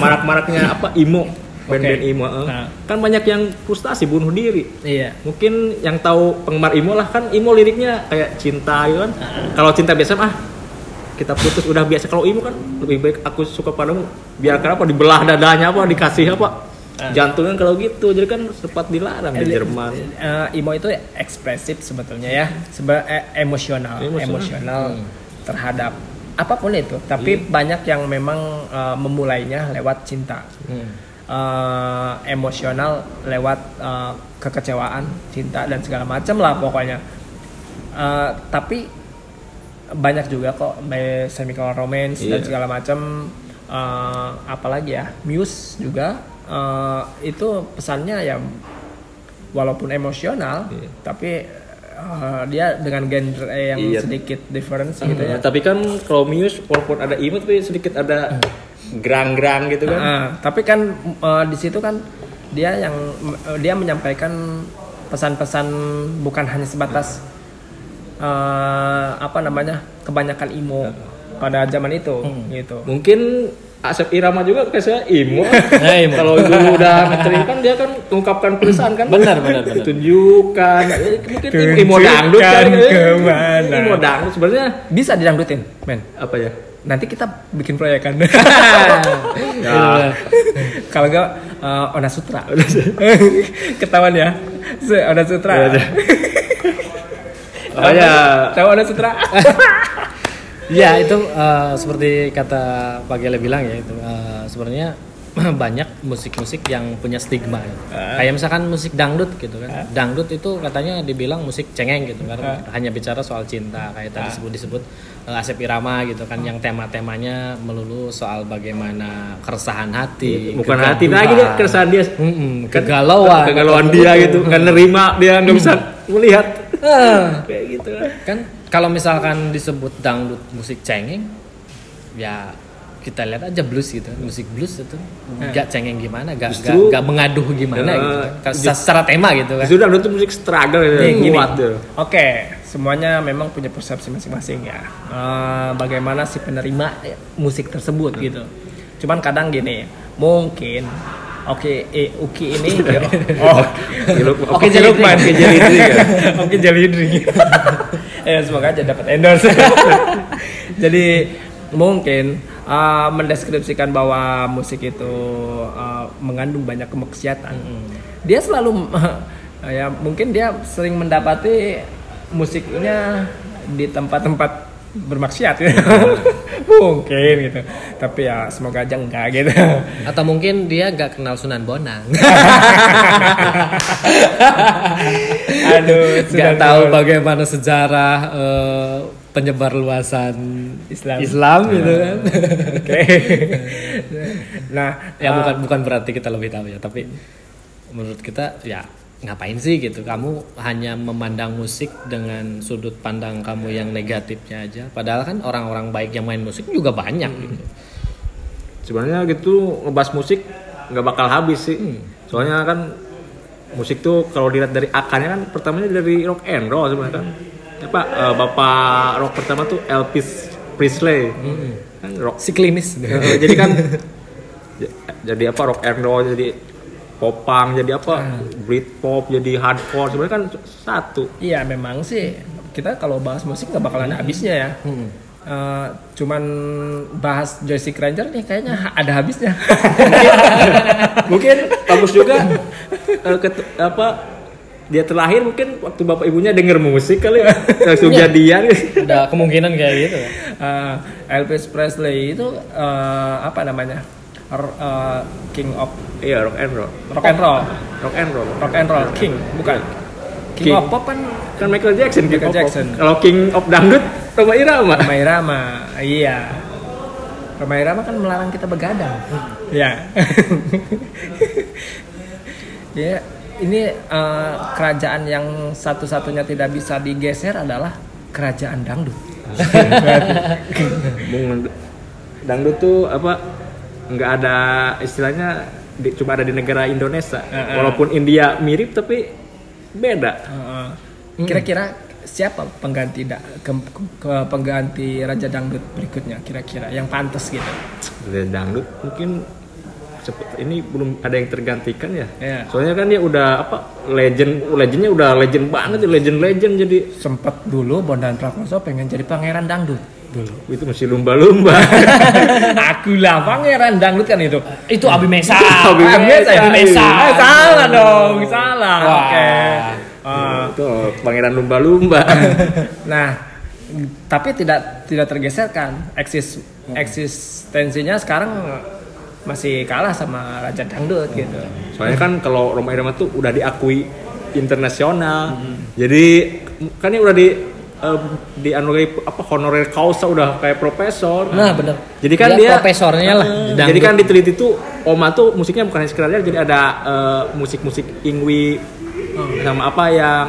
marak-maraknya apa imo. Band-band imo eh. Nah. kan banyak yang frustasi bunuh diri. Iya. mungkin yang tahu penggemar imo lah kan imo liriknya kayak cinta gitu kan. Kalau cinta biasa mah kita putus udah biasa. Kalau imo kan lebih baik aku suka padamu biar kenapa dibelah dadanya apa dikasih apa jantungnya kalau gitu jadi kan sempat dilarang di Jerman Eh, emo itu ekspresif sebetulnya ya, seba eh, emosional, Emosional. emosional terhadap apa pun itu. Tapi banyak yang memang eh, memulainya lewat cinta, Eh, emosional lewat eh, kekecewaan, cinta dan segala macam lah pokoknya. Eh, tapi banyak juga kok by semicolon romance dan Iya. segala macam. Eh, apalagi ya, Muse juga eh, itu pesannya ya walaupun emosional Iya. tapi uh, dia dengan genre yang Iya. sedikit difference gitu ya. Nah, tapi kan Muse walaupun ada imo tapi sedikit ada gerang-gerang gitu kan. Ah, tapi kan uh, di situ kan dia yang uh, dia menyampaikan pesan-pesan bukan hanya sebatas uh, apa namanya kebanyakan imo pada zaman itu gitu. Mungkin Asep Irama juga kayak saya imo. Nah, imo. Kalau dulu udah ngetren kan dia kan mengungkapkan perasaan kan. Benar, benar, benar. Tunjukkan. Eh, Mungkin imo dangdut Tunjukkan kan. Eh, ke mana. Imo dangdut sebenarnya bisa didangdutin men apa ya? nanti kita bikin proyekan Ya. kalau enggak uh, Ona Sutra ketahuan ya Ona Sutra Iya, Makanya tahu Ona Sutra Ya itu eh, seperti kata Pak Gele bilang ya itu eh, sebenarnya banyak musik-musik yang punya stigma ya. Kayak misalkan musik dangdut gitu kan. Dangdut itu katanya dibilang musik cengeng gitu karena hanya bicara soal cinta kayak tadi disebut disebut eh, Asep Irama gitu kan yang tema-temanya melulu soal bagaimana keresahan hati, bukan hati lagi dia keresahan dia. Mm-mm, Kan kegalauan kegalauan dia itu. gitu kan nerima dia nggak bisa melihat Ah. kayak gitu kan. Kan kalau misalkan disebut dangdut musik cengeng ya kita lihat aja blues gitu musik blues itu nggak cengeng gimana nggak Justru- nggak mengaduh gimana Ya, gitu just- Ka- secara tema gitu kan Sudah itu musik struggle ya, gini. kuat. Oke, semuanya memang punya persepsi masing-masing ya. Eh, bagaimana si penerima musik tersebut gitu. Cuman kadang gini, mungkin Oke, eh, Uki ini oh, Jeruk- Oke man, Oke jelidri kan. Oke jelidri. ya semoga aja dapat endorse. Jadi mungkin uh, mendeskripsikan bahwa musik itu uh, mengandung banyak kemaksiatan. Dia selalu ya mungkin dia sering mendapati musiknya di tempat-tempat bermaksiat gitu. mungkin gitu. Tapi ya semoga aja enggak gitu. atau mungkin dia nggak kenal Sunan Bonang Aduh, nggak tahu bagaimana sejarah eh, penyebar luasan Islam. Islam gitu kan Oke. nah, ya uh, bukan bukan berarti kita lebih tahu ya tapi menurut kita ya ngapain sih gitu? Kamu hanya memandang musik dengan sudut pandang kamu yang negatifnya aja. Padahal kan orang-orang baik yang main musik juga banyak gitu. Sebenarnya gitu ngebahas musik nggak bakal habis sih. Soalnya kan musik tuh kalau dilihat dari akarnya kan pertamanya dari rock and roll sebenarnya kan. Apa eh, bapak rock pertama tuh Elvis Presley. Kan rock. Si klimis Eh, jadi kan j- jadi apa rock and roll jadi popang jadi apa? Britpop jadi hardcore sebenarnya kan satu. Iya memang sih. Kita kalau bahas musik nggak bakalan habisnya ya. Eh, cuman bahas Joystick Ranger nih kayaknya ada habisnya. mungkin bagus juga eh, ket- apa dia terlahir mungkin waktu bapak ibunya denger musik kali ya. Langsung jadian. Ada kemungkinan kayak gitu Eh, Elvis Presley itu eh, apa namanya Eh, King of iya rock and roll Rock and Roll, rock and roll Rock and Roll King bukan King, King. of Pop kan kan Michael Jackson King Michael Pop. Jackson. kalau King of Dangdut Roma Irama Rhoma Irama. Iya. Rhoma Irama kan melarang kita begadang. Ya. ya, ini eh, kerajaan yang satu-satunya tidak bisa digeser adalah kerajaan dangdut. Bung, dangdut tuh apa nggak ada istilahnya di- cuma ada di negara Indonesia Heeh. walaupun India mirip tapi beda Heeh. Kira-kira siapa pengganti da, ke, ke- pengganti raja dangdut berikutnya kira-kira yang pantas gitu? Dari dangdut mungkin sep- ini belum ada yang tergantikan ya Iya. soalnya kan dia udah apa legend legendnya udah legend banget ya legend legend jadi Sempet dulu Bondan Prakoso pengen jadi pangeran dangdut dulu. itu masih lumba-lumba Aku lah pangeran dangdut kan itu. Itu Abi Mesa. Abi ya? Abi Mesa. Eh, salah dong, salah. Oke. Ah, itu pangeran lumba-lumba nah, tapi tidak tidak tergeserkan. Eksis eksistensinya sekarang masih kalah sama raja dangdut gitu. soalnya kan kalau Roma Irama tuh udah diakui internasional jadi kan ini udah di eh, dianugerahi apa honorer causa udah kayak profesor Nah, bener. jadi kan Dia dia, profesornya lah, Eh, di jadi dangdut. kan diteliti tuh Oma tuh musiknya bukan hanya sekedar jadi ada eh, musik-musik Ingwi sama apa yang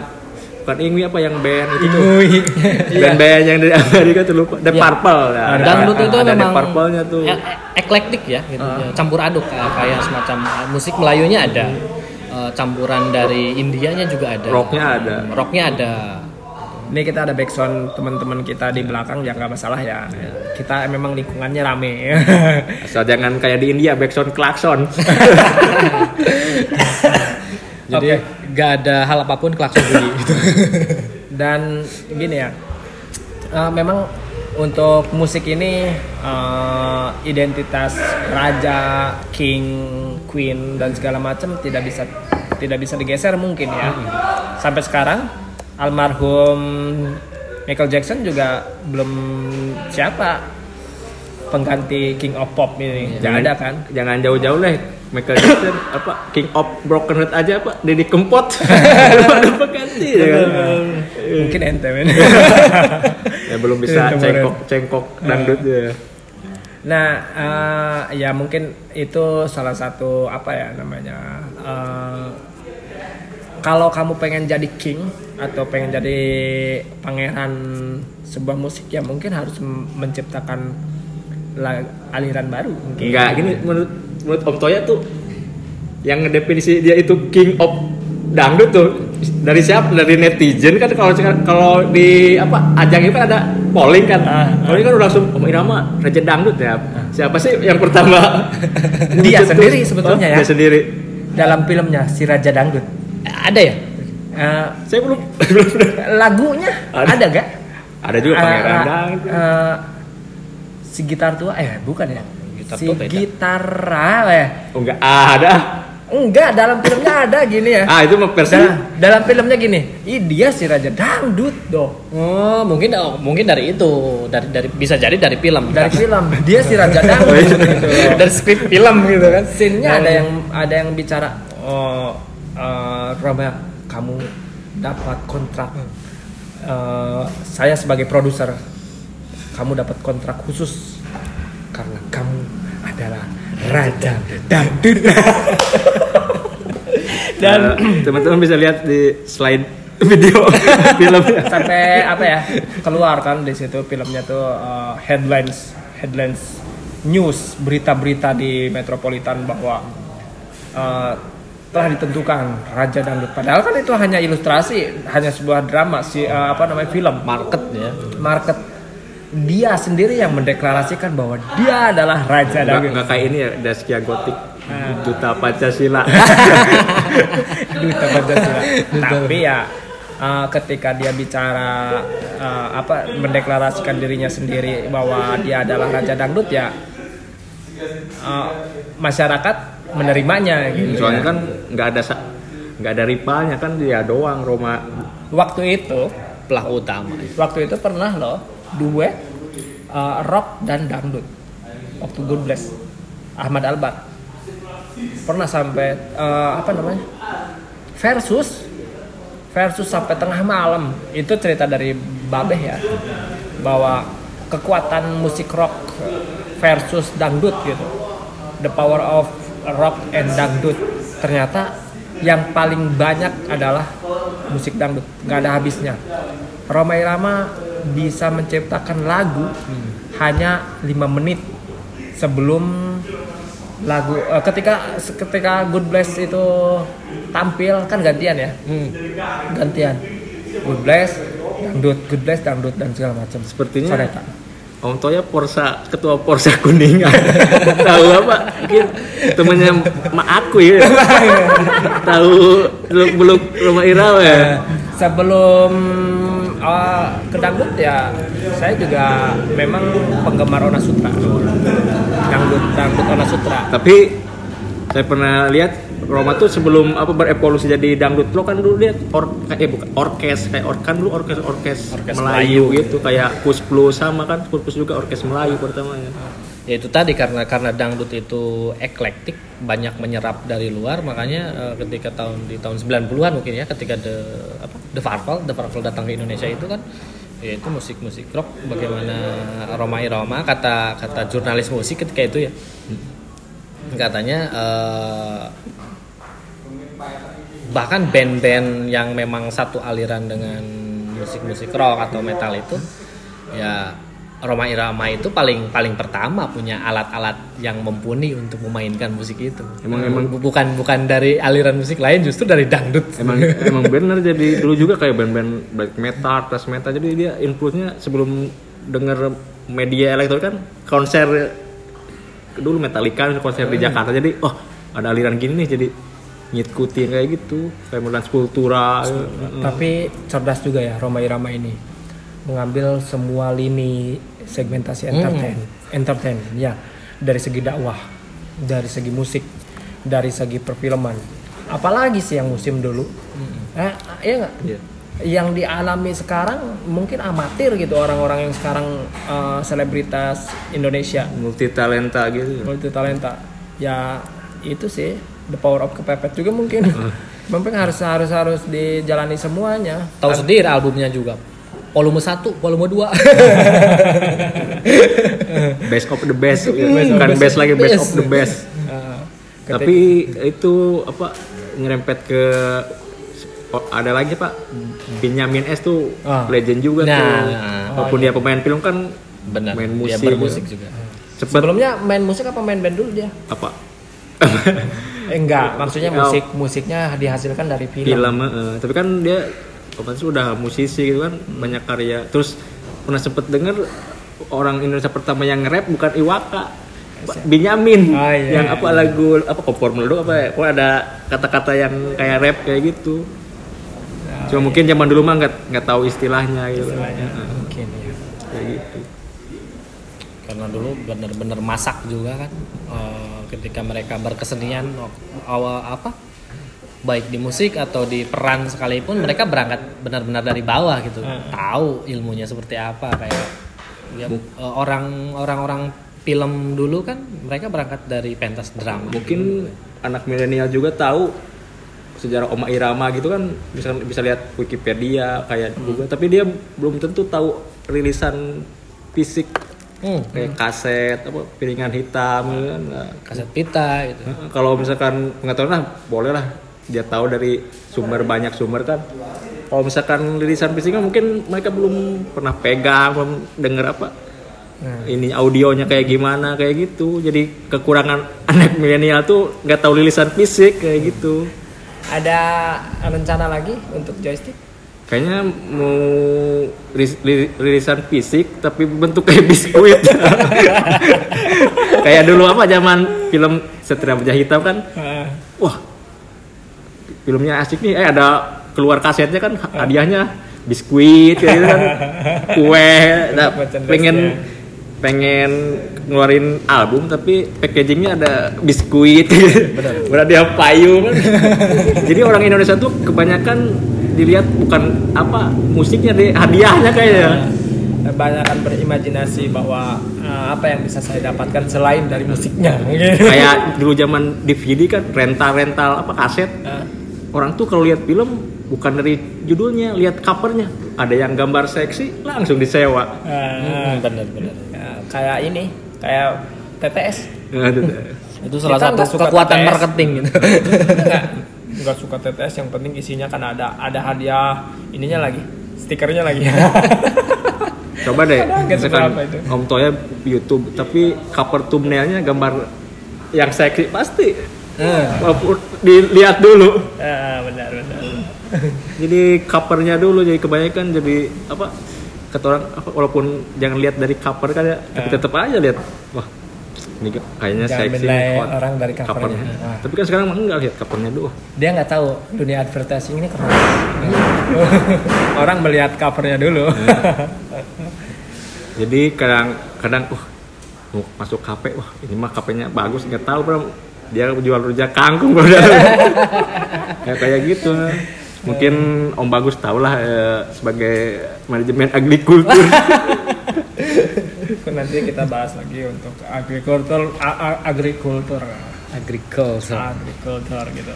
bukan Ingwi apa yang band itu tuh band-band yang dari Amerika tuh lupa The Iya. Purple ya, ada- Dangdut itu ada The memang Purple-nya tuh e- e- eklektik ya, gitu. ya. campur aduk kayak semacam uh, musik Melayunya ada, uh, campuran dari Indianya juga ada, Rocknya ada. rocknya ada. Ini kita ada backsound teman-teman kita di belakang ya nggak masalah ya. Kita memang lingkungannya rame. asal jangan kayak di India backsound klakson Jadi Oke. nggak ada hal apa pun klakson bunyi gitu. Dan gini ya, eh, memang untuk musik ini eh, identitas raja, king, queen dan segala macam tidak bisa tidak bisa digeser mungkin ya. Sampai sekarang almarhum Michael Jackson juga belum siapa pengganti King of Pop ini. Jangan ada kan? jangan jauh-jauh lah Michael Jackson apa King of Broken Heart aja apa Deddy Kempot ada pengganti ya kan Mungkin ente men. ya belum bisa Kemarin. cengkok cengkok dangdut ya Nah, eh, ya mungkin itu salah satu apa ya namanya. eh, kalau kamu pengen jadi king atau pengen jadi pangeran sebuah musik ya mungkin harus menciptakan aliran baru mungkin. enggak gini menurut menurut Om Toya tuh yang definisi dia itu King of dangdut tuh dari siapa? Dari netizen kan kalau kalau di apa ajang itu kan ada polling kan. Ah, kalau ini kan udah langsung Om Irama Raja Dangdut ya. Siapa sih yang pertama? Dia sendiri sebetulnya ya. dia sendiri. Dalam filmnya si Raja Dangdut. Ada ya? Eh, saya belum belum lagunya Ada. ada, gak? ada juga pangeran Eh, dangdut eh, si gitar tua eh bukan ya? Gitar si tua gitar apa ya? oh enggak ada Enggak, dalam filmnya ada gini ya. ah itu versi Dalam, dalam filmnya gini, ih dia si raja dangdut doh. Oh, mungkin oh, mungkin dari itu, dari dari bisa jadi dari film. Dari film, dia si raja dangdut gitu. dari skrip film gitu kan. Scene-nya ada yang ada yang bicara, oh eh, Roma, kamu dapat kontrak. Eh, saya sebagai produser, kamu dapat kontrak khusus karena kamu adalah raja dangdut. Dan Eh, teman-teman bisa lihat di slide video filmnya sampai apa ya keluar kan di situ filmnya tuh uh, headlines headlines news berita-berita di metropolitan bahwa uh, telah ditentukan raja dangdut. Padahal kan itu hanya ilustrasi hanya sebuah drama si uh, apa namanya film. Market ya. market. Dia sendiri yang mendeklarasikan bahwa dia adalah raja nggak dangdut. nggak kayak ini ya Daskia Gotik. Ah. duta Pancasila. Duta Pancasila. Tapi ya uh, ketika dia bicara uh, apa mendeklarasikan dirinya sendiri bahwa dia adalah raja dangdut ya uh, masyarakat menerimanya gitu. soalnya kan nggak ada nggak ada rivalnya kan dia doang Roma. Waktu itu Pelaku utama. waktu itu pernah loh duet uh, rock dan dangdut. Waktu Good Bless Ahmad Albar. Pernah sampai uh, apa namanya? Versus versus sampai tengah malam. Itu cerita dari Babeh ya bahwa kekuatan musik rock versus dangdut gitu. The power of rock and dangdut. Ternyata yang paling banyak adalah musik dangdut. Nggak ada habisnya. Roma Irama bisa menciptakan lagu hanya lima menit sebelum lagu eh, ketika ketika Good Bless itu tampil kan gantian ya? Gantian. Good Bless dangdut. Good Bless dangdut dan segala macam. Sepertinya Soneta. Om Toya Porsa ketua Porsa Kuningan. Tahu apa? Mungkin temennya mak aku ya. Tahu belum belum rumah Irawa ya sebelum eh, ke dangdut ya saya juga memang penggemar Ona Sutra. Dangdut dangdut Ona Sutra. Tapi saya pernah lihat Roma tuh sebelum apa berevolusi jadi dangdut lo kan dulu dia or eh bukan orkes kayak or kan dulu orkes orkes, Orkes Melayu, gitu kayak Kus Plus sama kan Kus Plus juga orkes Melayu pertamanya ya. Itu tadi karena karena dangdut itu eklektik banyak menyerap dari luar makanya eh, ketika tahun di tahun 90-an mungkin ya ketika the apa the Farvel the Farvel datang ke Indonesia itu kan ya itu musik-musik rock bagaimana Roma Irama kata kata jurnalis musik ketika itu ya. Katanya eh, bahkan band-band yang memang satu aliran dengan musik-musik rock atau metal itu ya Roma Irama itu paling paling pertama punya alat-alat yang mumpuni untuk memainkan musik itu. Emang- emang- Bu- bukan bukan dari aliran musik lain justru dari dangdut. emang emang bener jadi dulu juga kayak band-band black metal, thrash metal jadi dia influence-nya sebelum denger media elektronik kan konser dulu Metallica konser di Jakarta jadi oh ada aliran gini nih jadi ngikutin kayak gitu kayak Merlans Kultura tapi cerdas juga ya Roma Irama ini. Mengambil semua lini segmentasi entertain entertain ya. Dari segi dakwah dari segi musik dari segi perfilman. Apalagi sih yang musim dulu? Eh, iya nggak? Iya. yang dialami sekarang mungkin amatir gitu orang-orang yang sekarang eh, selebritas Indonesia. Multi talenta gitu. Multi talenta ya itu sih the power of kepepet juga mungkin. Mungkin harus harus harus dijalani semuanya. Tahu sendiri albumnya juga. Volume 1, volume 2. best of the best. Bukan best lagi best of the best. Eh, tapi itu apa nyerempet ke oh, ada lagi pak. Benyamin S tuh Ah. legend juga Nah, tuh. Nah. walaupun dia pemain film kan Benar. main Dia musik. bermusik juga. cepet. Sebelumnya main musik apa main band dulu dia? Apa eh, enggak. Maksudnya Oh. musik musiknya dihasilkan dari film, film eh, tapi kan dia apa sih udah musisi gitu kan banyak karya. Terus pernah sempet denger orang Indonesia pertama yang rap bukan Iwaka Pak Benyamin. Ah, iya, yang iya, apa lagu apa kompor melulu apa ya? Pokoknya ada kata-kata yang kayak rap kayak gitu. Cuma mungkin zaman dulu mah nggak nggak tahu istilahnya gitu. Istilahnya mungkin ya kayak gitu Karena dulu benar-benar masak juga kan. Eh, ketika mereka berkesenian awal apa? Baik di musik atau di peran sekalipun mereka berangkat benar-benar dari bawah gitu. Tahu ilmunya seperti apa kayak ya, eh, orang orang-orang film dulu kan mereka berangkat dari pentas drama. mungkin anak milenial juga tahu sejarah Oma Irama gitu kan bisa bisa lihat Wikipedia kayak Google tapi dia belum tentu tahu rilisan fisik Hmm, kayak kaset apa piringan hitam gitu kan. Nah, kaset pita gitu. kalau misalkan pengetahuan lah boleh lah. Dia tahu dari sumber banyak sumber kan. Kalau misalkan rilisan fisiknya mungkin mereka belum pernah pegang belum denger apa. Ini audionya kayak gimana kayak gitu. Jadi kekurangan anak milenial tuh nggak tahu rilisan fisik kayak gitu. Ada rencana lagi untuk joystick kayaknya mau rilisan fisik tapi bentuk kayak biskuit. Kayak dulu apa zaman film Satria Baja Hitam kan? Wah filmnya asik nih. Eh ada keluar kasetnya kan hadiahnya. Biskuit gitu kan. Kue nah, pengen pengen ngeluarin album tapi packagingnya ada biskuit. Benar dia payung? Jadi orang Indonesia tuh kebanyakan dilihat bukan apa musiknya deh hadiahnya kayaknya. Kebanyakan berimajinasi bahwa eh, apa yang bisa saya dapatkan selain dari musiknya mungkin kayak dulu zaman DVD kan rental rental apa kaset. Eh, orang tuh kalau lihat film bukan dari judulnya lihat covernya. Ada yang gambar seksi langsung disewa. Eh, Hmm, benar benar. ya, kayak ini kayak TTS Nah, itu- salah Kita satu kekuatan TTS. marketing gitu. Nggak suka TTS yang penting isinya kan ada ada hadiah ininya lagi stikernya lagi. Coba deh misalkan? Om Toya YouTube tapi cover thumbnailnya gambar yang seksi pasti. Walaupun dilihat dulu. Ah, benar benar. Jadi covernya dulu jadi kebanyakan jadi apa kata orang walaupun jangan lihat dari cover kan ya tapi Ah. tetap aja lihat. Wah kayaknya Jangan seksi hot. orang dari covernya. Ah. tapi kan sekarang enggak lihat covernya dulu. Dia nggak tahu dunia advertising ini keren orang melihat covernya dulu. Jadi kadang kadang wah mau masuk kafe wah ini mah kafenya bagus nggak tahu bro. Dia jual rujak kangkung bro. Ya kayak gitu. Mungkin Om Bagus tahu lah eh, sebagai manajemen agrikultur nanti kita bahas lagi untuk agrikultur agrikultur Agriculture. agrikultur gitu.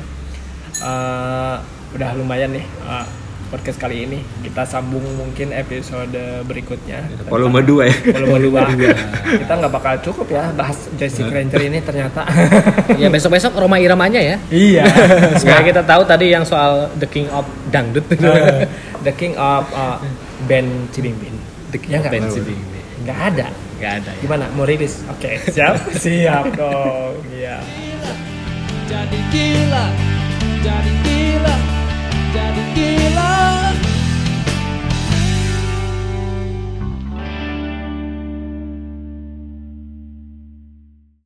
Eh, udah lumayan nih eh, podcast kali ini. Kita sambung mungkin episode berikutnya. Volume 2 ya volume dua kita nggak bakal cukup ya bahas Jessica Ranger ini ternyata. Ya besok-besok Roma Iramanya ya. iya. Supaya kita tahu tadi yang soal The King of Dangdut. Eh, the king of uh, band Cibimbing. The King Ya of? Band Cibimbing. nggak ada Gak ada ya. gimana? Mau rilis? Oke. Okay. siap? Siap dong. Iya. Jadi gila jadi gila jadi